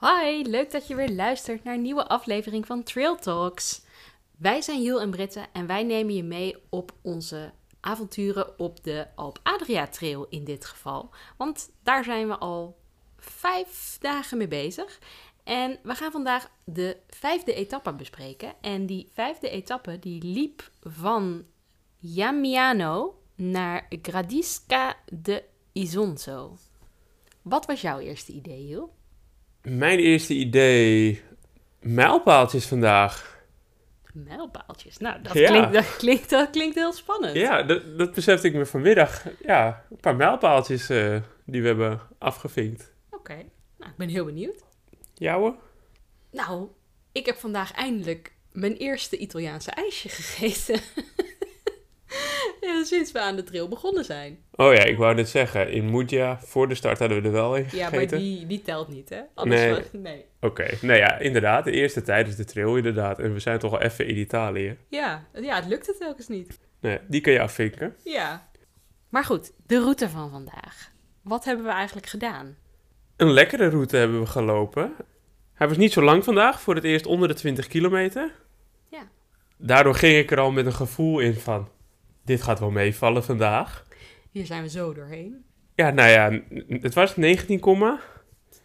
Hoi, leuk dat je weer luistert naar een nieuwe aflevering van Trail Talks. Wij zijn Jul en Britte en wij nemen je mee op onze avonturen op de Alp Adria Trail in dit geval. Want daar zijn we al vijf dagen mee bezig. En we gaan vandaag de vijfde etappe bespreken. En die vijfde etappe die liep van Jamiano naar Gradisca de Isonzo. Wat was jouw eerste idee, Jul? Mijn eerste idee, mijlpaaltjes vandaag. Mijlpaaltjes. Nou, dat, Ja. klinkt, dat, klinkt, dat klinkt heel spannend. Ja, dat, dat besefte ik me vanmiddag. Ja, een paar mijlpaaltjes eh, die we hebben afgevinkt. Oké, nou, ik ben heel benieuwd. Jouwe? Nou, ik heb vandaag eindelijk mijn eerste Italiaanse ijsje gegeten. ja, sinds we aan de trail begonnen zijn. Oh ja, ik wou net zeggen, in Muggia, voor de start hadden we er wel in Ja, maar die, die telt niet, hè? Anders Nee. was- nee. Oké, nou ja, inderdaad, de eerste tijdens de trail inderdaad. En we zijn toch al even in Italië. Ja, ja, het lukte telkens niet. Nee, die kan je afvinken. Ja. Maar goed, de route van vandaag. Wat hebben we eigenlijk gedaan? Een lekkere route hebben we gelopen. Hij was niet zo lang vandaag, voor het eerst onder de 20 kilometer. Ja. Daardoor ging ik er al met een gevoel in van, dit gaat wel meevallen vandaag. Hier zijn we zo doorheen. Ja, nou ja, het was 19, komma.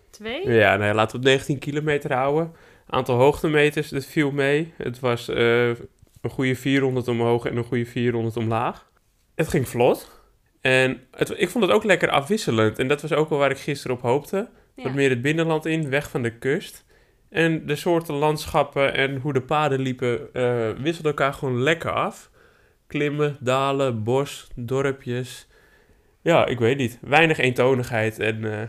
Twee? ja, nou ja, laten we op 19 kilometer houden. Aantal hoogtemeters, dat viel mee. Het was eh, een goede 400 omhoog en een goede 400 omlaag. Het ging vlot. En het, ik vond het ook lekker afwisselend. En dat was ook wel waar ik gisteren op hoopte. Ja. Wat meer het binnenland in, weg van de kust. En de soorten landschappen en hoe de paden liepen, eh wisselden elkaar gewoon lekker af. Klimmen, dalen, bos, dorpjes. Ja, ik weet niet. Weinig eentonigheid. En eh,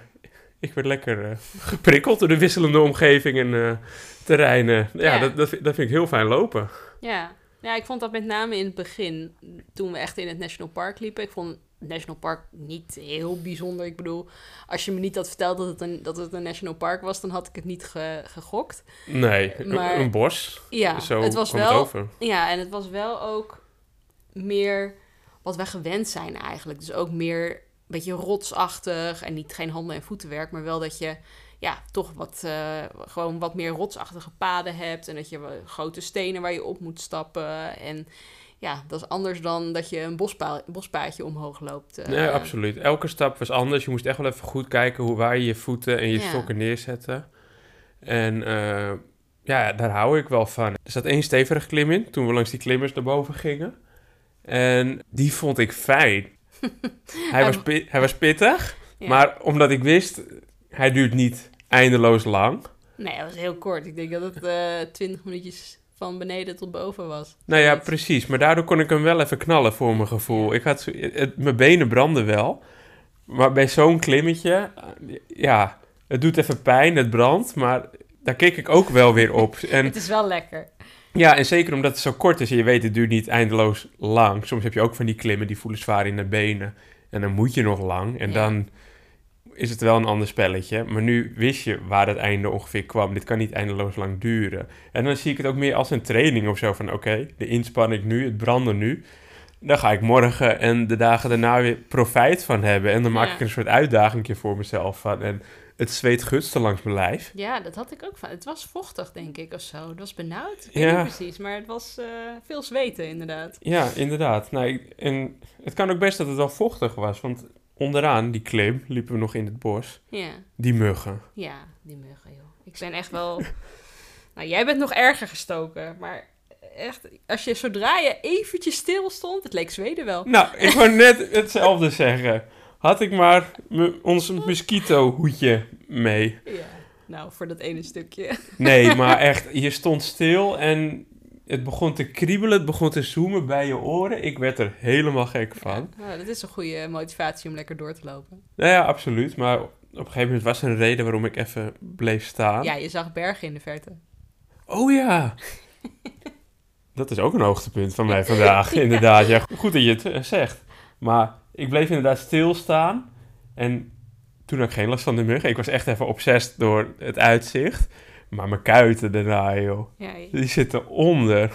ik werd lekker eh, geprikkeld door de wisselende omgeving en eh, terreinen. Ja, Ja. Dat, dat, vind- dat vind ik heel fijn lopen. Ja. ja, ik vond dat met name in het begin, toen we echt in het National Park liepen. Ik vond het National Park niet heel bijzonder. Ik bedoel, als je me niet had verteld dat het een, dat het een National Park was, dan had ik het niet ge- gegokt. Nee, een- Maar- een, bos. Ja, Zo het was wel. het. Ja, en het was wel ook meer wat wij gewend zijn eigenlijk. Dus ook meer een beetje rotsachtig en niet geen handen- en voetenwerk, maar wel dat je ja, toch wat, eh, gewoon wat meer rotsachtige paden hebt en dat je grote stenen waar je op moet stappen. En ja, dat is anders dan dat je een bospa bospaadje omhoog loopt. eh. Nee, absoluut. Elke stap was anders. Je moest echt wel even goed kijken hoe waar je je voeten en je Ja. stokken neerzetten. En eh, ja, daar hou ik wel van. Er zat één stevig klim in toen we langs die klimmers naar boven gingen. En die vond ik fijn. hij, was hij was pittig, Ja. maar omdat ik wist, hij duurt niet eindeloos lang. Nee, dat was heel kort. Ik denk dat het eh 20 minuutjes van beneden tot boven was. Nou ja, precies. Maar daardoor kon ik hem wel even knallen voor mijn gevoel. Ik had, het, mijn benen brandden wel. Maar bij zo'n klimmetje, eh, ja, het doet even pijn, het brandt. Maar daar keek ik ook wel weer op. En Het is wel lekker. Ja, en zeker omdat het zo kort is en je weet, het duurt niet eindeloos lang. Soms heb je ook van die klimmen die voelen zwaar in de benen. En dan moet je nog lang. En Ja. dan is het wel een ander spelletje. Maar nu wist je waar het einde ongeveer kwam. Dit kan niet eindeloos lang duren. En dan zie ik het ook meer als een training of zo. Van oké, de inspanning nu, het branden nu. Daar ga ik morgen en de dagen daarna weer profijt van hebben. En dan maak Ja. ik er een soort uitdaging voor mezelf van. En het zweet gutste langs mijn lijf. Ja, dat had ik ook van. Het was vochtig, denk ik, of zo. Het was benauwd. Ik weet Ja. niet precies, maar het was eh, veel zweten, inderdaad. Ja, inderdaad. Nou, ik- en het kan ook best dat het wel vochtig was. Want onderaan die klim liepen we nog in het bos. Ja, Die muggen. ja, die muggen, joh. Ik ben echt wel... nou, jij bent nog erger gestoken, maar echt, als je zodra je eventjes stil stond, het leek Zweden wel. Nou, ik wou net hetzelfde zeggen. Had ik maar ons mosquito hoedje mee. Ja, nou, voor dat ene stukje. Nee, maar echt, je stond stil en het begon te kriebelen, het begon te zoomen bij je oren. Ik werd er helemaal gek van. Ja, nou, dat is een goede motivatie om lekker door te lopen. Nou ja, absoluut. Maar op een gegeven moment was er een reden waarom ik even bleef staan. Ja, je zag bergen in de verte. Oh ja. Dat is ook een hoogtepunt van mij vandaag, inderdaad. Ja, goed dat je het eh, zegt. Maar ik bleef inderdaad stilstaan. En toen had ik geen last van de muggen. Ik was echt even obsessed door het uitzicht. Maar mijn kuiten daarna, joh. Ja, Die zitten onder.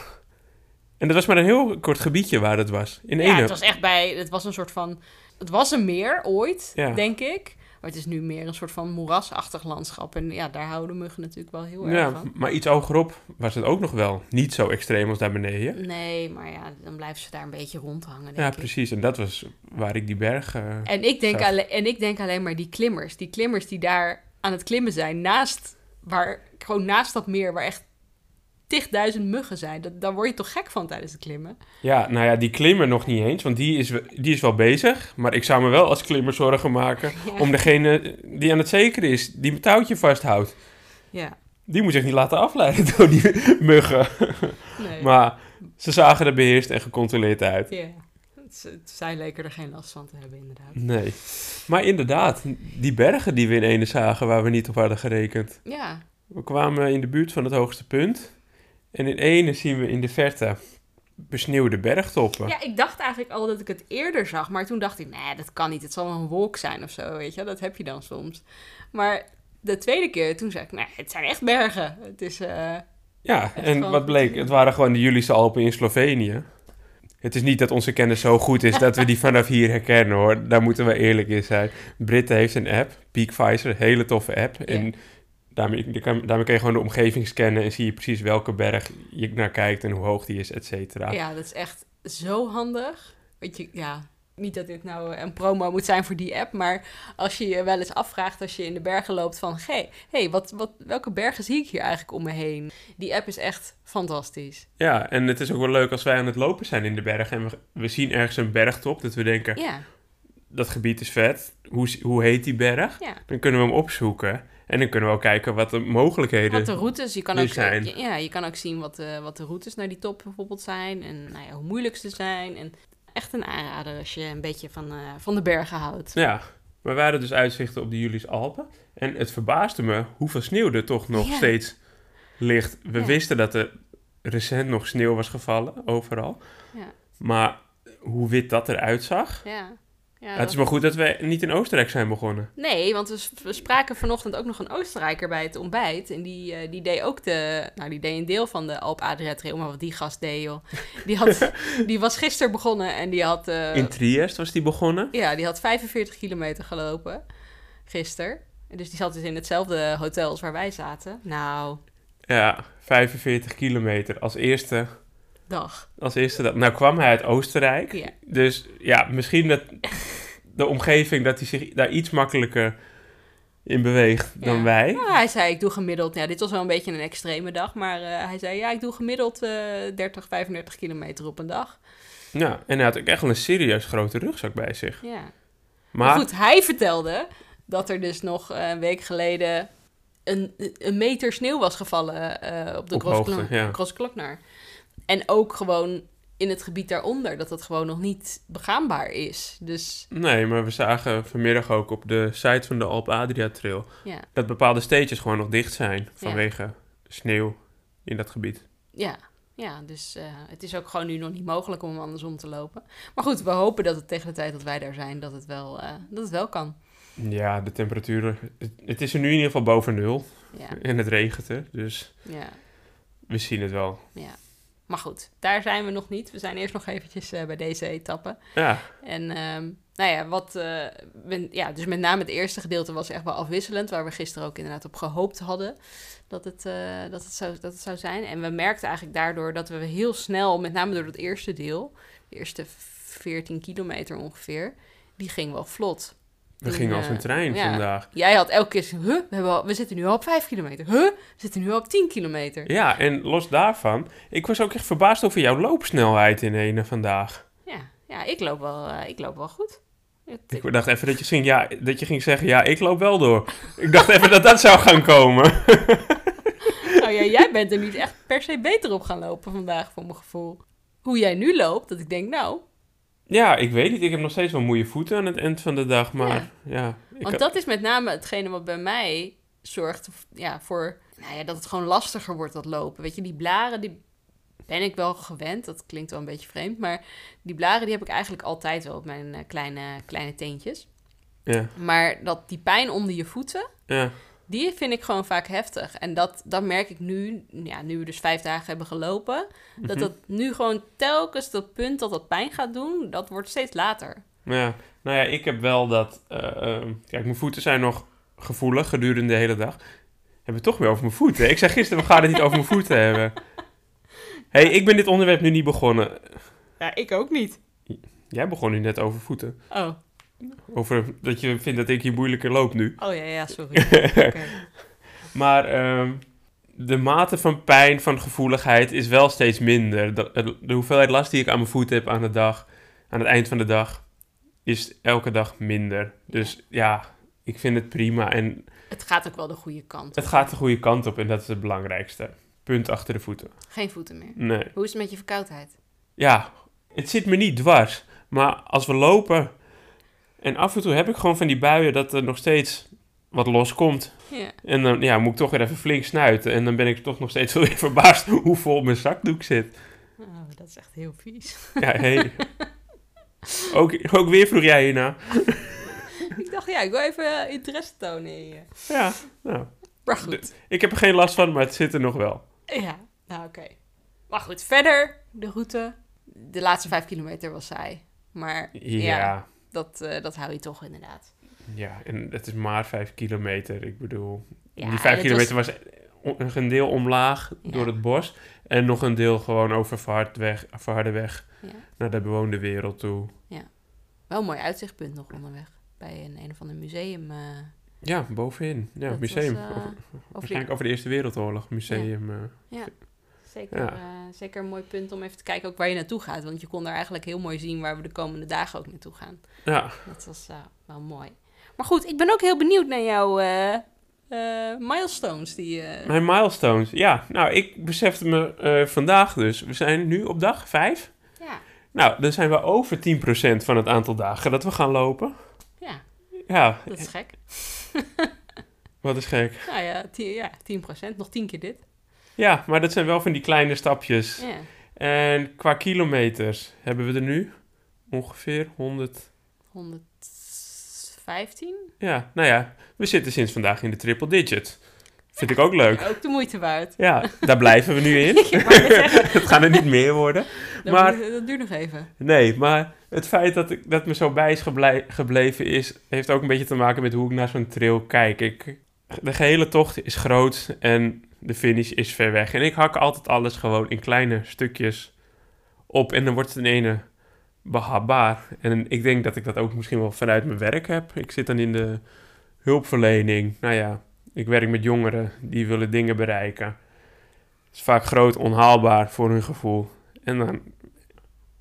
En dat was maar een heel kort gebiedje waar het was. In ja het was echt bij... Het was een soort van... Het was een meer ooit, Ja. denk ik. Maar het is nu meer een soort van moerasachtig landschap. En ja, daar houden muggen natuurlijk wel heel erg Ja, van. maar iets hogerop was het ook nog wel niet zo extreem als daar beneden. Nee, maar ja, dan blijven ze daar een beetje rondhangen, denk Ja, ik. precies. En dat was waar ik die berg... eh, En ik, denk alleen, en ik denk alleen maar die klimmers. Die klimmers die daar aan het klimmen zijn, naast, waar, gewoon naast dat meer, waar echt tigduizend muggen zijn. Dat, daar word je toch gek van tijdens het klimmen? Ja, nou ja, die klimmer nog niet eens, want die is, die is wel bezig. Maar ik zou me wel als klimmer zorgen maken Ja. om degene die aan het zekeren is, die mijn touwtje vasthoudt. Ja, Die moet zich niet laten afleiden door die muggen. nee. Maar ze zagen er beheerst en gecontroleerd uit. Ja, zij leken er geen last van te hebben, inderdaad. Nee. Maar inderdaad, die bergen die we in ene zagen waar we niet op hadden gerekend. Ja, We kwamen in de buurt van het hoogste punt. En in ene zien we in de verte besneeuwde bergtoppen. ja, ik dacht eigenlijk al dat ik het eerder zag, maar toen dacht ik, nee, dat kan niet. Het zal wel een wolk zijn of zo, weet je. Dat heb je dan soms. Maar de tweede keer, toen zei ik, nee, het zijn echt bergen. Het is, eh, Ja, en wat bleek? Het waren gewoon de Julische Alpen in Slovenië. Het is niet dat onze kennis zo goed is dat we die vanaf hier herkennen hoor. Daar moeten we eerlijk in zijn. Britten heeft een app, Peakvisor, hele toffe app. En daarmee, daarmee kan je gewoon de omgeving scannen en zie je precies welke berg je naar kijkt en hoe hoog die is, et cetera. Ja, dat is echt zo handig. Weet je, ja, niet dat dit nou een promo moet zijn voor die app, maar als je je wel eens afvraagt als je in de bergen loopt van, hey, hey wat, wat, welke bergen zie ik hier eigenlijk om me heen? Die app is echt fantastisch. Ja, en het is ook wel leuk als wij aan het lopen zijn in de bergen en we, we zien ergens een bergtop, dat we denken, Ja, dat gebied is vet. Hoe, hoe heet die berg? ja. Dan kunnen we hem opzoeken en dan kunnen we ook kijken wat de mogelijkheden Wat de routes, je kan ook, zijn. ja, je kan ook zien wat de, wat de routes naar die top bijvoorbeeld zijn en nou ja, hoe moeilijk ze zijn. En echt een aanrader als je een beetje van, eh, van de bergen houdt. Ja, we waren dus uitzichten op de Julis Alpen. En het verbaasde me hoeveel sneeuw er toch nog Ja. steeds ligt. We Ja. wisten dat er recent nog sneeuw was gevallen, overal. Ja. Maar hoe wit dat eruit zag. Ja. Ja, het is maar goed dat we niet in Oostenrijk zijn begonnen. Nee, want we, spraken vanochtend ook nog een Oostenrijker bij het ontbijt. En die, eh, die deed ook de... Nou, die deed een deel van de Alp Adria Trail. Maar wat die gast deed, joh. Die, had, die was gisteren begonnen en die had... eh, in Triest was die begonnen. ja, die had 45 kilometer gelopen. Gisteren. En Dus die zat dus in hetzelfde hotel als waar wij zaten. Nou, Ja, 45 kilometer als eerste. Dag. Als eerste dat. Nou kwam hij uit Oostenrijk. Ja. Dus ja, misschien dat de omgeving dat hij zich daar iets makkelijker in beweegt dan wij. Nou, hij zei, ik doe gemiddeld... Ja, dit was wel een beetje een extreme dag. Maar eh, hij zei, ja, ik doe gemiddeld eh 30, 35 kilometer op een dag. Ja, en hij had ook echt wel een serieus grote rugzak bij zich. Ja. Maar, Maar goed, hij vertelde dat er dus nog eh, een week geleden een, een meter sneeuw was gevallen eh, op de hoogte, ja. Grossglockner. En ook gewoon in het gebied daaronder, dat het gewoon nog niet begaanbaar is. Dus nee, maar we zagen vanmiddag ook op de site van de Alp Adria Trail ja, dat bepaalde steetjes gewoon nog dicht zijn vanwege sneeuw in dat gebied. ja, ja dus eh, het is ook gewoon nu nog niet mogelijk om andersom te lopen. Maar goed, we hopen dat het tegen de tijd dat wij daar zijn, dat het wel, eh, dat het wel kan. Ja, de temperaturen. Het, het is er nu in ieder geval boven nul Ja, en het regent er, dus ja. we zien het wel. Maar goed, daar zijn we nog niet. We zijn eerst nog eventjes eh, bij deze etappe. Ja, En ehm, nou ja, wat, eh, we- ja, dus met name het eerste gedeelte was echt wel afwisselend, waar we gisteren ook inderdaad op gehoopt hadden dat het, eh, dat het, zou, dat het zou zijn. En we merkten eigenlijk daardoor dat we heel snel, met name door het eerste deel, de eerste 14 kilometer ongeveer, die ging wel vlot. We gingen als eh, een trein ja. vandaag. Jij had elke keer, huh, we, hebben al, we zitten nu al op 5 kilometer. Huh, we zitten nu al op 10 kilometer. Ja, en los daarvan, ik was ook echt verbaasd over jouw loopsnelheid in ene vandaag. Ja, ja ik, loop wel, eh, ik loop wel goed. Ik dacht even dat je, ging, ja, dat je ging zeggen, ja, ik loop wel door. Ik dacht even dat dat zou gaan komen. Nou ja, jij bent er niet echt per se beter op gaan lopen vandaag, voor mijn gevoel. Hoe jij nu loopt, dat ik denk, nou... Ja, ik weet niet. Ik heb nog steeds wel moeie voeten aan het eind van de dag, maar ja. ik Want had- dat is met name hetgene wat bij mij zorgt ja, voor... Nou ja, dat het gewoon lastiger wordt, dat lopen. Weet je, die blaren, die ben ik wel gewend. Dat klinkt wel een beetje vreemd. Maar die blaren, die heb ik eigenlijk altijd wel op mijn eh, kleine, kleine teentjes. ja, Maar dat die pijn onder je voeten... ja, Die vind ik gewoon vaak heftig. En dat, dat merk ik nu, ja, nu we dus vijf dagen hebben gelopen. Dat Mhm. dat nu gewoon telkens dat punt dat dat pijn gaat doen, dat wordt steeds later. Ja, nou ja, ik heb wel dat... eh, ehm, kijk, mijn voeten zijn nog gevoelig gedurende de hele dag. Hebben we het toch weer over mijn voeten. Ik zei gisteren, we gaan het niet over mijn voeten hebben. hey, ik ben dit onderwerp nu niet begonnen. Ja, ik ook niet. Jij begon nu net over voeten. Oh, Over dat je vindt dat ik hier moeilijker loop nu. oh ja, ja, sorry. Oké. Maar ehm, de mate van pijn, van gevoeligheid is wel steeds minder. De, de hoeveelheid last die ik aan mijn voeten heb aan de dag, aan het eind van de dag, is elke dag minder. Dus ja, ik vind het prima. En Het gaat ook wel de goede kant. het op. gaat de goede kant op en dat is het belangrijkste. Punt achter de voeten. Geen voeten meer. Nee. Hoe is het met je verkoudheid? Ja, het zit me niet dwars. Maar als we lopen en af en toe heb ik gewoon van die buien dat er nog steeds wat loskomt. Ja. En dan ja, moet ik toch weer even flink snuiten. En dan ben ik toch nog steeds wel weer verbaasd hoe vol mijn zakdoek zit. Oh, dat is echt heel vies. Ja, hey. ook, ook weer vroeg jij hierna. ik dacht, ja, ik wil even eh, interesse tonen in je. Ja, nou. Maar goed. Ik heb er geen last van, maar het zit er nog wel. Ja, nou oké. Maar goed, verder de route. De laatste vijf kilometer was saai. Maar ja, ja, dat, eh, dat hou je toch inderdaad. en het is maar vijf kilometer. Ik bedoel, Ja, die vijf kilometer was... een deel omlaag Ja. door het bos. En nog een deel gewoon over verhard weg, verharde weg Ja. naar de bewoonde wereld toe. Wel een mooi uitzichtpunt nog onderweg. Bij een, een of ander museum. eh, Ja, bovenin. Ja, dat museum. was, eh, Over- waarschijnlijk over de Eerste Wereldoorlog. Museum. eh. Zeker, Ja. eh, zeker een mooi punt om even te kijken ook waar je naartoe gaat. Want je kon daar eigenlijk heel mooi zien waar we de komende dagen ook naartoe gaan. ja, Dat was eh, wel mooi. Maar goed, ik ben ook heel benieuwd naar jouw eh, milestones. Die, Mijn milestones. Ja, nou, ik besefte me vandaag dus. We zijn nu op dag 5. ja, Nou, dan zijn we over 10% van het aantal dagen dat we gaan lopen. ja, Ja, dat is gek. wat is gek. Nou ja, 10, ja, 10%, nog 10 keer dit. Ja, maar dat zijn wel van die kleine stapjes. Ja. En qua kilometers hebben we er nu ongeveer 100. 115? Ja, nou ja, we zitten sinds vandaag in de triple digit. Vind ik ook leuk. Ook de moeite waard. Ja, daar blijven we nu in. Het gaan er niet meer worden. dat, Maar- moet- dat duurt nog even. Nee, maar het feit dat, ik, dat me zo bij is gebleven is, heeft ook een beetje te maken met hoe ik naar zo'n trail kijk. Ik, de gehele tocht is groot en de finish is ver weg. En ik hak altijd alles gewoon in kleine stukjes op en dan wordt het in ene behapbaar. En ik denk dat ik dat ook misschien wel vanuit mijn werk heb. Ik zit dan in de hulpverlening. Nou ja, ik werk met jongeren die willen dingen bereiken. Het is vaak groot onhaalbaar voor hun gevoel. En dan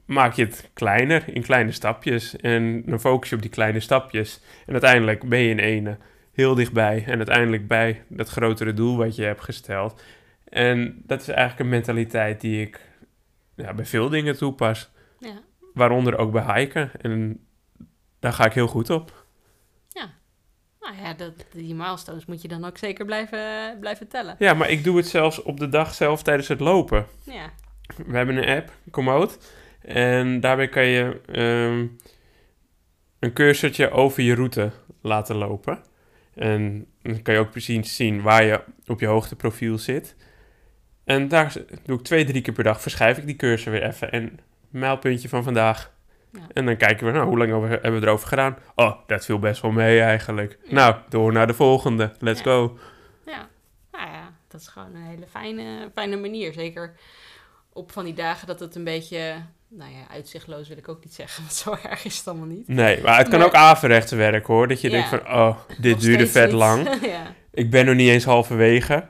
maak je het kleiner, in kleine stapjes. En dan focus je op die kleine stapjes. En uiteindelijk ben je in ene heel dichtbij. En uiteindelijk bij dat grotere doel wat je hebt gesteld. En dat is eigenlijk een mentaliteit die ik ja, bij veel dingen toepas. Ja. Waaronder ook bij hiken. En daar ga ik heel goed op. Nou ja, dat, die milestones moet je dan ook zeker blijven, blijven tellen. Ja, maar ik doe het zelfs op de dag zelf tijdens het lopen. Ja, We hebben een app, Komoot. En daarbij kan je ehm, een cursortje over je route laten lopen. En dan kan je ook precies zien waar je op je hoogteprofiel zit. En daar doe ik twee, drie keer per dag, verschuif ik die cursor weer even. En mijlpuntje van vandaag. Ja. En dan kijken we, nou, hoe lang hebben we erover gedaan? Oh, dat viel best wel mee eigenlijk. Ja. Nou, door naar de volgende. Let's Ja. go. ja. Nou ja, dat is gewoon een hele fijne, fijne manier. Zeker op van die dagen dat het een beetje... Nou ja, uitzichtloos wil ik ook niet zeggen, want zo erg is het allemaal niet. Nee, maar het kan Maar- ook averechts werken hoor. Dat je Ja. denkt van, oh, dit duurde vet niet. lang. ja. Ik ben nog niet eens halverwege.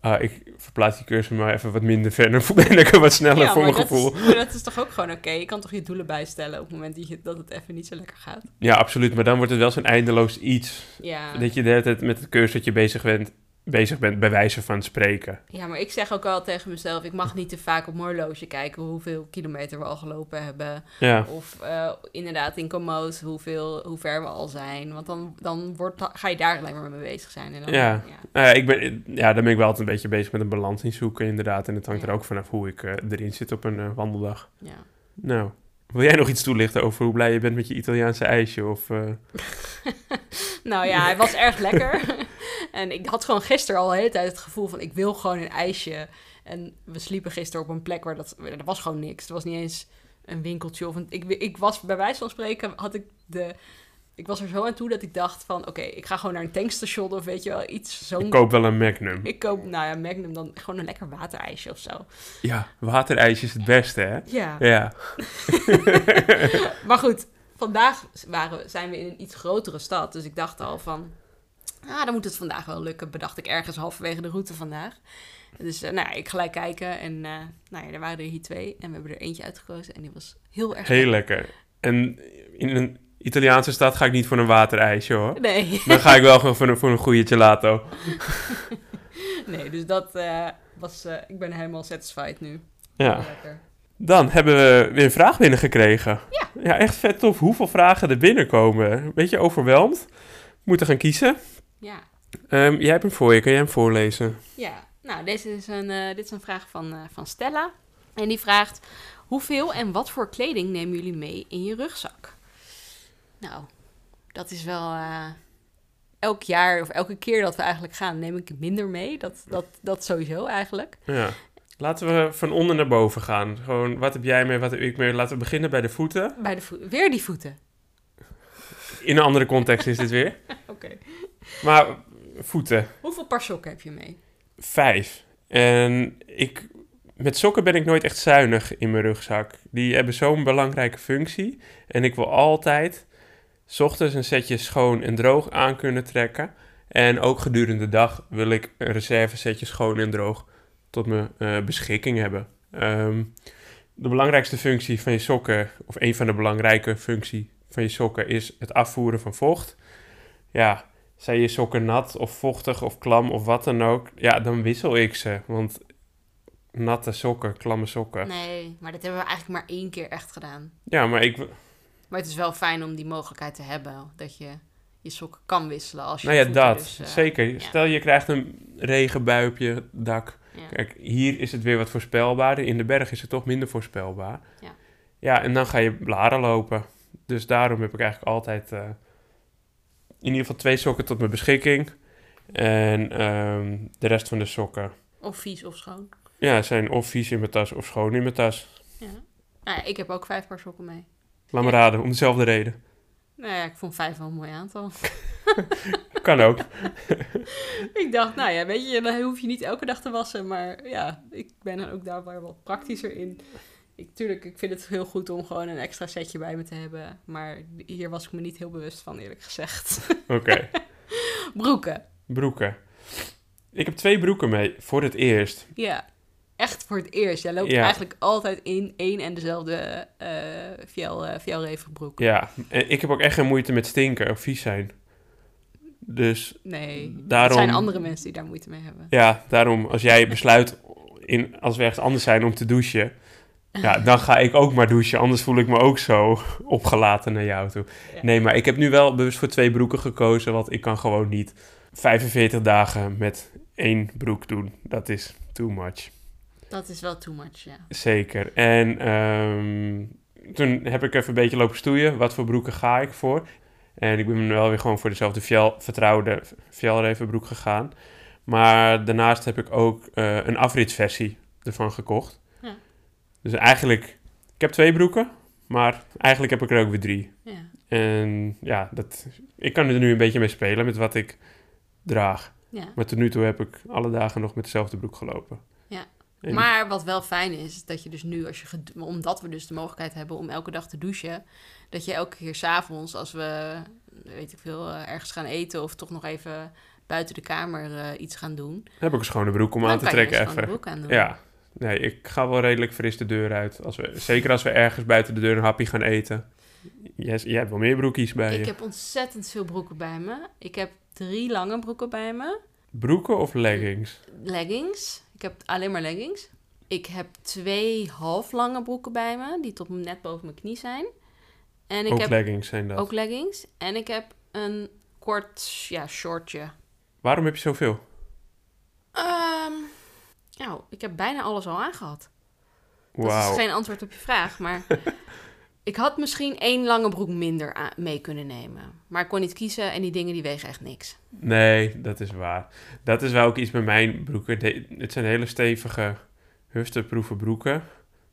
Ah, ik verplaats die cursor maar even wat minder ver. Dan ben ik er wat sneller Ja, voor mijn is- gevoel. maar dat is toch ook gewoon oké? Je kan toch je doelen bijstellen op het moment dat, je, dat het even niet zo lekker gaat? Ja, absoluut. Maar dan wordt het wel zo'n eindeloos iets. Ja. Dat je de hele tijd met het cursortje bezig bent, bezig bent bij wijze van spreken. ja, maar ik zeg ook al tegen mezelf... ik mag niet te vaak op mijn horloge kijken... hoeveel kilometer we al gelopen hebben. Ja, Of eh, inderdaad in Komoot hoeveel, hoe ver we al zijn. Want dan, dan wordt, ga je daar alleen maar mee bezig zijn. En dan, Ja. Nou ja, ik ben, ja, dan ben ik wel altijd een beetje bezig met een balans in zoeken inderdaad. En het hangt Ja. er ook vanaf hoe ik eh, erin zit op een eh, wandeldag. ja. Nou, wil jij nog iets toelichten over hoe blij je bent met je Italiaanse ijsje? Of, eh, Nou ja, hij was erg lekker. en ik had gewoon gisteren al de hele tijd het gevoel van... ik wil gewoon een ijsje. En we sliepen gisteren op een plek waar dat... er was gewoon niks. Er was niet eens een winkeltje of. Ik, ik was bij wijze van spreken, had ik de... Ik was er zo aan toe dat ik dacht van, oké, ik ga gewoon naar een tankstation of weet je wel, iets zo'n... Ik koop wel een Magnum. Ik koop, nou ja, Magnum dan gewoon een lekker waterijsje of zo. Ja, waterijsje is het beste, hè? Ja. Ja. maar goed, vandaag waren, zijn we in een iets grotere stad. Dus ik dacht al van, ah, dan moet het vandaag wel lukken. Bedacht ik ergens halverwege de route vandaag. Dus uh, nou ja, ik gelijk kijken en uh, nou ja, er waren er hier twee. En we hebben er eentje uitgekozen en die was heel erg Heel lekker. En in een Italiaanse stad ga ik niet voor een waterijsje hoor. Nee. Dan ga ik wel gewoon voor een, voor een goede gelato. nee, dus dat uh, was, ik ben helemaal satisfied nu. Ja. Lekker. Dan hebben we weer een vraag binnengekregen. Ja. Ja, echt vet tof hoeveel vragen er binnenkomen. Een beetje overweldigd. Moeten gaan kiezen. Ja. Um, jij hebt hem voor je, kan jij hem voorlezen? Ja, nou, deze is een, uh, dit is een vraag van, van Stella. En die vraagt: Hoeveel en wat voor kleding nemen jullie mee in je rugzak? Nou, dat is wel. Uh, elk jaar of elke keer dat we eigenlijk gaan, neem ik minder mee. Dat, dat, dat sowieso eigenlijk. Ja. Laten we van onder naar boven gaan. Gewoon, wat heb jij mee, wat heb ik mee? Laten we beginnen bij de voeten. Bij de voeten. Weer die voeten. In een andere context is dit weer. Oké. Okay. Maar voeten. Hoeveel paar sokken heb je mee? Vijf. En ik, met sokken ben ik nooit echt zuinig in mijn rugzak. Die hebben zo'n belangrijke functie. En ik wil altijd s ochtends een setje schoon en droog aan kunnen trekken. En ook gedurende de dag wil ik een reserve setje schoon en droog tot mijn uh, beschikking hebben. Um, de belangrijkste functie van je sokken, of een van de belangrijke functies van je sokken, is het afvoeren van vocht. Ja, zijn je sokken nat of vochtig of klam of wat dan ook, ja, dan wissel ik ze. Want natte sokken, klamme sokken. Nee, maar dat hebben we eigenlijk maar één keer echt gedaan. Ja, maar ik... Maar het is wel fijn om die mogelijkheid te hebben, dat je je sokken kan wisselen als je Nou ja, dat, dus, uh, zeker. Ja. Stel je krijgt een regenbui op je dak. Ja. Kijk, hier is het weer wat voorspelbaarder. In de berg is het toch minder voorspelbaar. Ja. Ja, en dan ga je blaren lopen. Dus daarom heb ik eigenlijk altijd uh, in ieder geval twee sokken tot mijn beschikking. En um, de rest van de sokken. Of vies of schoon. Ja, zijn of vies in mijn tas of schoon in mijn tas. Ja. Nou ja, ik heb ook vijf paar sokken mee. Laat me raden, om dezelfde reden. Nou ja, ik vond vijf wel een mooi aantal. kan ook. ik dacht, nou ja, weet je, dan hoef je niet elke dag te wassen. Maar ja, ik ben er ook daar wel wat praktischer in. Ik, tuurlijk, ik vind het heel goed om gewoon een extra setje bij me te hebben. Maar hier was ik me niet heel bewust van, eerlijk gezegd. Oké. Okay. broeken. Broeken. Ik heb twee broeken mee, voor het eerst. Ja, echt voor het eerst. Jij loopt Ja. eigenlijk altijd in één en dezelfde uh, fjell, uh, fjellrevenbroek. Ja, en ik heb ook echt geen moeite met stinken of vies zijn. Dus Nee, daarom... het zijn andere mensen die daar moeite mee hebben. Ja, daarom als jij besluit, in, als we ergens anders zijn, om te douchen... Ja, dan ga ik ook maar douchen, anders voel ik me ook zo opgelaten naar jou toe. Ja. Nee, maar ik heb nu wel bewust voor twee broeken gekozen, want ik kan gewoon niet 45 dagen met één broek doen. Dat is too much. Dat is wel too much, ja. Zeker. En um, toen heb ik even een beetje lopen stoeien. Wat voor broeken ga ik voor? En ik ben wel weer gewoon voor dezelfde fjell, vertrouwde fjellrevenbroek gegaan. Maar daarnaast heb ik ook uh, een afritsversie ervan gekocht. Ja. Dus eigenlijk, ik heb twee broeken, maar eigenlijk heb ik er ook weer drie. Ja. En ja, dat, ik kan er nu een beetje mee spelen met wat ik draag. ja. Maar tot nu toe heb ik alle dagen nog met dezelfde broek gelopen. En- Maar wat wel fijn is, is dat je dus nu, als je omdat we dus de mogelijkheid hebben om elke dag te douchen, dat je elke keer s'avonds, als we, weet ik veel, eh, ergens gaan eten of toch nog even buiten de kamer eh, iets gaan doen, Dan heb ik een schone broek om aan te trekken even. broek aan doen. Ja, nee, ik ga wel redelijk fris de deur uit. Als we, zeker als we ergens buiten de deur een hapje gaan eten. Jij, jij hebt wel meer broekjes bij je. Ik heb ontzettend veel broeken bij me. Ik heb drie lange broeken bij me. Broeken of leggings? Leggings. Ik heb alleen maar leggings. Ik heb twee halflange broeken bij me, die tot net boven mijn knie zijn. En ik ook heb leggings zijn dat. ook leggings. En ik heb een kort, ja, shortje. Waarom heb je zoveel? Ehm, nou, ik heb bijna alles al aangehad. Dat is geen antwoord op je vraag, maar ik had misschien één lange broek minder mee kunnen nemen. Maar ik kon niet kiezen en die dingen die wegen echt niks. Nee, dat is waar. Dat is wel ook iets met mijn broeken. De- het zijn hele stevige hufteproeven broeken.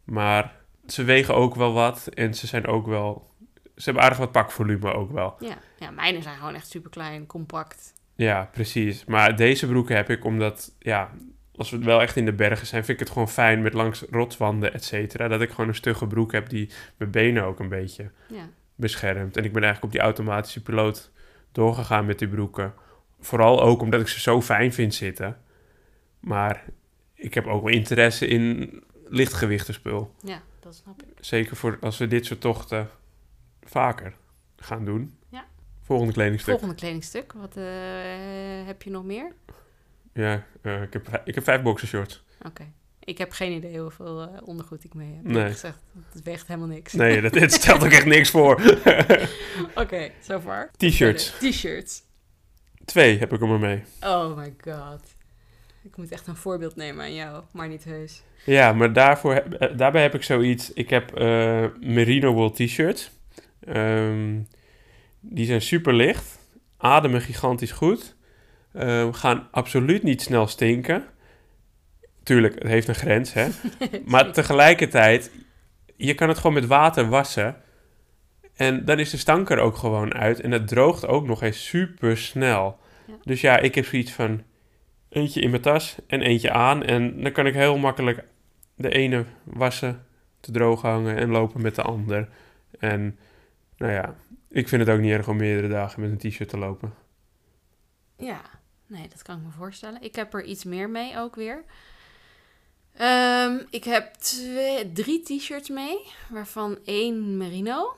Maar ze wegen ook wel wat en ze zijn ook wel... Ze hebben aardig wat pakvolume ook wel. Ja, ja mijne zijn gewoon echt super klein, compact. Ja, precies. Maar deze broeken heb ik omdat, ja, als we wel echt in de bergen zijn, vind ik het gewoon fijn met langs rotswanden, et cetera. Dat ik gewoon een stugge broek heb die mijn benen ook een beetje Ja, beschermt. En ik ben eigenlijk op die automatische piloot doorgegaan met die broeken. Vooral ook omdat ik ze zo fijn vind zitten. Maar ik heb ook wel interesse in lichtgewichtenspul. ja, dat snap ik. Zeker voor als we dit soort tochten vaker gaan doen. Ja. Volgende kledingstuk. Volgende kledingstuk, wat eh, heb je nog meer? Ja, eh, ik, heb, ik heb vijf boxershorts. Oké. Ik heb geen idee hoeveel eh, ondergoed ik mee heb. Nee. Gezegd, het weegt helemaal niks. Nee, dat, dit stelt ook echt niks voor. Oké, so far. T-shirts. Verder. T-shirts. Twee heb ik er maar mee. Oh my god. Ik moet echt een voorbeeld nemen aan jou, maar niet heus. Ja, maar daarvoor, eh, daarbij heb ik zoiets. Ik heb merino wool t-shirts. Ehm, die zijn super licht. Ademen gigantisch goed. Ehm, gaan absoluut niet snel stinken. Tuurlijk, het heeft een grens, hè. Maar tegelijkertijd, je kan het gewoon met water wassen. En dan is de stank er ook gewoon uit. En het droogt ook nog eens super snel. Ja. Dus ja, ik heb zoiets van eentje in mijn tas en eentje aan. En dan kan ik heel makkelijk de ene wassen, te droog hangen en lopen met de ander. En nou ja, ik vind het ook niet erg om meerdere dagen met een t-shirt te lopen. Ja, nee, dat kan ik me voorstellen. Ik heb er iets meer mee ook weer. Ehm, ik heb twee, drie t-shirts mee, waarvan één merino.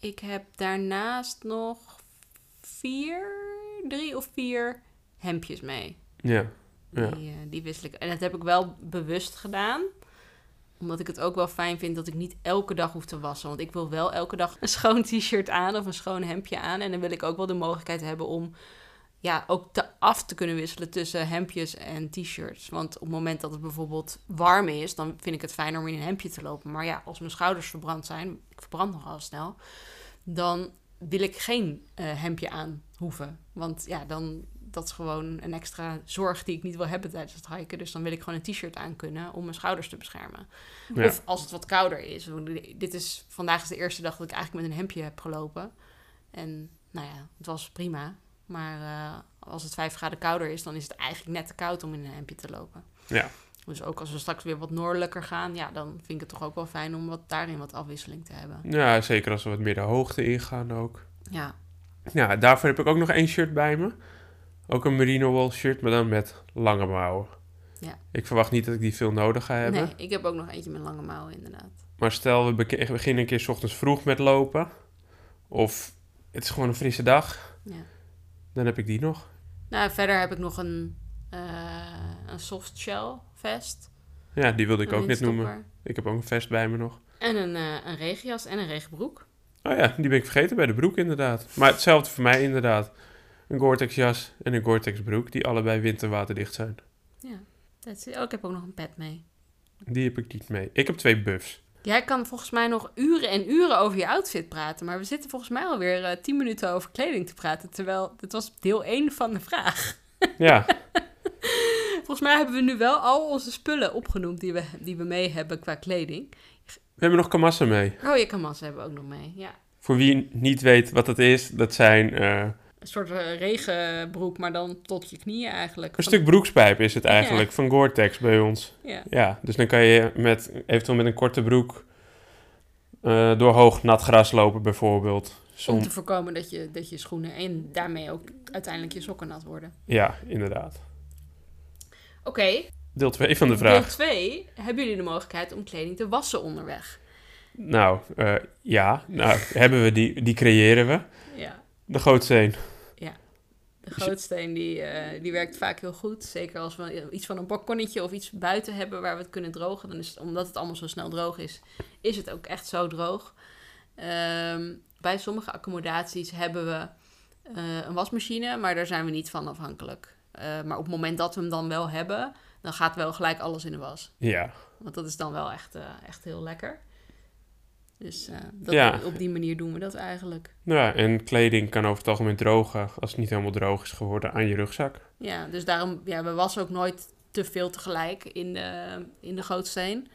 Ik heb daarnaast nog vier, drie of vier hemdjes mee. Ja, ja. Die, eh, die wissel ik. En dat heb ik wel bewust gedaan. Omdat ik het ook wel fijn vind dat ik niet elke dag hoef te wassen. Want ik wil wel elke dag een schoon t-shirt aan of een schoon hemdje aan. En dan wil ik ook wel de mogelijkheid hebben om ja, ook te af te kunnen wisselen tussen hemdjes en t-shirts. Want op het moment dat het bijvoorbeeld warm is, dan vind ik het fijner om in een hemdje te lopen. Maar ja, als mijn schouders verbrand zijn, ik verbrand nogal snel, dan wil ik geen eh, hemdje aan hoeven. Want ja, dan dat is gewoon een extra zorg die ik niet wil hebben tijdens het hiken. Dus dan wil ik gewoon een t-shirt aan kunnen om mijn schouders te beschermen. Ja. Of als het wat kouder is. Dit is, vandaag is de eerste dag dat ik eigenlijk met een hemdje heb gelopen. En nou ja, het was prima. Maar eh, als het 5 graden kouder is, dan is het eigenlijk net te koud om in een hemdje te lopen. Ja. Dus ook als we straks weer wat noordelijker gaan, ja, dan vind ik het toch ook wel fijn om wat, daarin wat afwisseling te hebben. ja, zeker als we wat meer de hoogte ingaan ook. Ja, Ja, daarvoor heb ik ook nog één shirt bij me. Ook een merino wool shirt, maar dan met lange mouwen. Ja. Ik verwacht niet dat ik die veel nodig ga hebben. nee, ik heb ook nog eentje met lange mouwen inderdaad. Maar stel, we beginnen een keer 's ochtends vroeg met lopen. Of het is gewoon een frisse dag. Ja. Dan heb ik die nog. Nou, verder heb ik nog een, eh een soft shell vest. Ja, die wilde ik een ook net noemen. Ik heb ook een vest bij me nog. En een, eh, een regenjas en een regenbroek. Oh ja, die ben ik vergeten bij de broek inderdaad. Maar hetzelfde voor mij inderdaad. Een Gore-Tex jas en een Gore-Tex broek, die allebei winterwaterdicht zijn. Ja, it. Oh, ik heb ook nog een pet mee. Die heb ik niet mee. Ik heb twee buffs. Jij kan volgens mij nog uren en uren over je outfit praten. Maar we zitten volgens mij alweer eh 10 minuten over kleding te praten. Terwijl dit was deel 1 van de vraag. Ja, Volgens mij hebben we nu wel al onze spullen opgenoemd die we, die we mee hebben qua kleding. we hebben nog kamassen mee. Oh, je kamassen hebben we ook nog mee. Ja. Voor wie niet weet wat dat is, dat zijn eh, Een soort eh, regenbroek, maar dan tot je knieën eigenlijk. een Van- stuk broekspijp is het eigenlijk, van Gore-Tex bij ons. Ja. Ja, dus dan kan je met, eventueel met een korte broek eh, door hoog nat gras lopen bijvoorbeeld. Om te voorkomen dat je, dat je schoenen en daarmee ook uiteindelijk je sokken nat worden. ja, inderdaad. Oké, Deel 2 van de deel vraag. 2. Hebben jullie de mogelijkheid om kleding te wassen onderweg? Nou, eh, ja, nou, hebben we die, die creëren we. Ja. De gootsteen. De grootsteen die, eh, die werkt vaak heel goed. Zeker als we iets van een balkonnetje of iets buiten hebben waar we het kunnen drogen. Dan is het, omdat het allemaal zo snel droog is, is het ook echt zo droog. Ehm, bij sommige accommodaties hebben we eh, een wasmachine, maar daar zijn we niet van afhankelijk. Eh, maar op het moment dat we hem dan wel hebben, dan gaat wel gelijk alles in de was. Ja, Want dat is dan wel echt, echt heel lekker. Dus eh, dat, Ja. op die manier doen we dat eigenlijk. nou ja, en kleding kan over het algemeen drogen als het niet helemaal droog is geworden aan je rugzak. Ja, dus daarom, ja, we wassen ook nooit te veel tegelijk in de, in de gootsteen.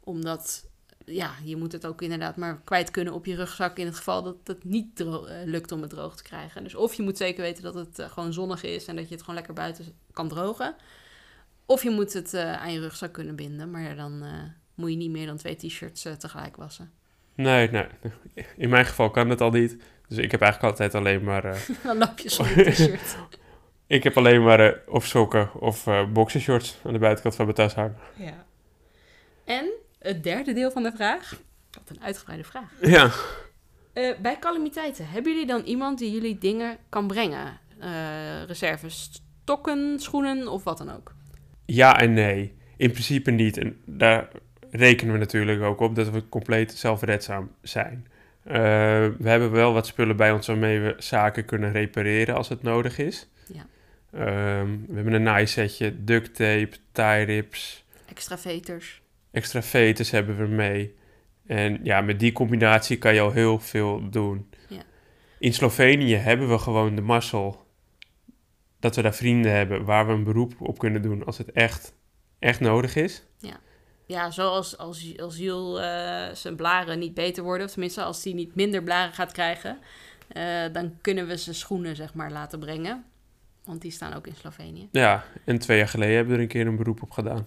Omdat ja, je moet het ook inderdaad maar kwijt kunnen op je rugzak in het geval dat het niet eh, lukt om het droog te krijgen. Dus of je moet zeker weten dat het eh, gewoon zonnig is en dat je het gewoon lekker buiten kan drogen. Of je moet het aan je rugzak kunnen binden, maar dan moet je niet meer dan twee t-shirts tegelijk wassen. Nee, nee. In mijn geval kan het al niet. Dus ik heb eigenlijk altijd alleen maar... eh, dan loop je zonder t-shirt. ik heb alleen maar eh, of sokken of eh boxershorts aan de buitenkant van mijn tas hangen. ja. En het derde deel van de vraag. Wat een uitgebreide vraag. Ja. Bij calamiteiten, hebben jullie dan iemand die jullie dingen kan brengen? Reserves, stokken, schoenen of wat dan ook? Ja en nee. In principe niet. En daar rekenen we natuurlijk ook op dat we compleet zelfredzaam zijn. Eh, we hebben wel wat spullen bij ons waarmee we zaken kunnen repareren als het nodig is. Ja. Ehm, we hebben een naaisetje, duct tape, tie rips, Extra veters. extra veters hebben we mee. En ja, met die combinatie kan je al heel veel doen. Ja. In Slovenië hebben we gewoon de mazzel dat we daar vrienden hebben waar we een beroep op kunnen doen als het echt, echt nodig is. Ja, zoals als, als Jules eh, zijn blaren niet beter worden, of tenminste als hij niet minder blaren gaat krijgen, eh, dan kunnen we zijn schoenen zeg maar laten brengen. Want die staan ook in Slovenië. Ja, en twee jaar geleden hebben we er een keer een beroep op gedaan.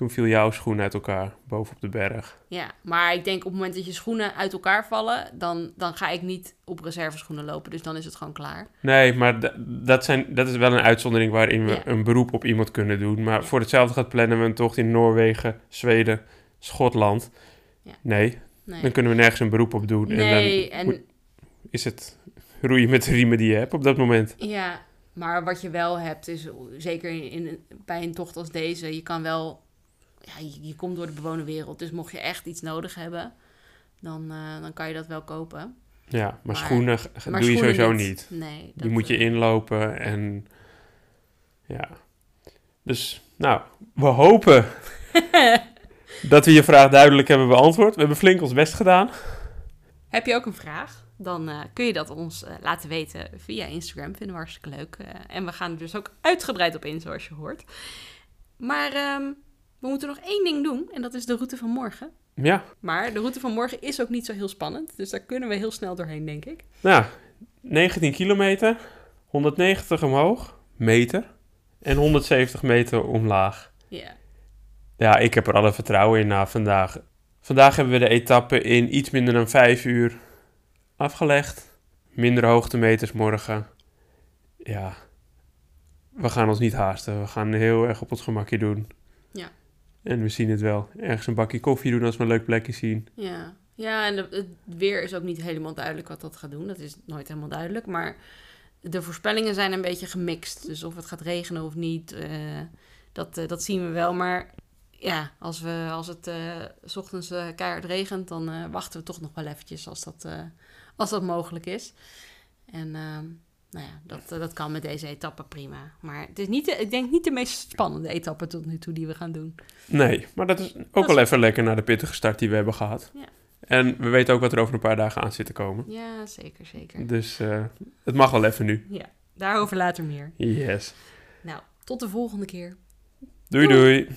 Toen viel jouw schoen uit elkaar boven op de berg. Ja, maar ik denk op het moment dat je schoenen uit elkaar vallen, dan, dan ga ik niet op reserveschoenen lopen. Dus dan is het gewoon klaar. Nee, maar dat, zijn, dat is wel een uitzondering waarin we Ja. een beroep op iemand kunnen doen. Maar voor hetzelfde gaat plannen we een tocht in Noorwegen, Zweden, Schotland. Ja. Nee, Nee, dan kunnen we nergens een beroep op doen. nee en dan is het roeien met de riemen die je hebt op dat moment. ja, maar wat je wel hebt is, zeker in, in- bij een tocht als deze, je kan wel, ja, je, je komt door de bewoonde wereld. Dus mocht je echt iets nodig hebben, dan, eh, dan kan je dat wel kopen. Ja, maar, Maar- schoenen Maar doe je sowieso niet. Nee. Die moet je eh, inlopen en ja. Dus, nou, we hopen dat we je vraag duidelijk hebben beantwoord. We hebben flink ons best gedaan. Heb je ook een vraag? Dan eh, kun je dat ons laten weten via Instagram. Vinden we hartstikke leuk. En we gaan er dus ook uitgebreid op in, zoals je hoort. Maar ehm, we moeten nog één ding doen. En dat is de route van morgen. Ja, Maar de route van morgen is ook niet zo heel spannend. Dus daar kunnen we heel snel doorheen, denk ik. nou, 19 kilometer, 190 omhoog, meter, en 170 meter omlaag. Ja. Ja, ik heb er alle vertrouwen in na vandaag. Vandaag hebben we de etappe in iets minder dan 5 uur afgelegd. Minder hoogtemeters morgen. Ja, we gaan ons niet haasten. We gaan heel erg op ons gemakje doen. En we zien het wel. Ergens een bakje koffie doen als we een leuk plekje zien. Ja, ja en het weer is ook niet helemaal duidelijk wat dat gaat doen. Dat is nooit helemaal duidelijk. Maar de voorspellingen zijn een beetje gemixt. Dus of het gaat regenen of niet, eh, dat, eh, dat zien we wel. Maar ja, als, we, als het eh, ochtends keihard regent, dan wachten we toch nog wel eventjes als dat, als dat mogelijk is. En ehm, nou ja, dat, dat kan met deze etappe prima. Maar het is niet, de- ik denk niet de meest spannende etappe tot nu toe die we gaan doen. Nee, maar dat is ook Dat wel is- even lekker na de pittige start die we hebben gehad. Ja. En we weten ook wat er over een paar dagen aan zit te komen. Ja, zeker, zeker. Dus eh, het mag wel even nu. Ja, daarover later meer. Yes. Nou, tot de volgende keer. Doei Doei. doei.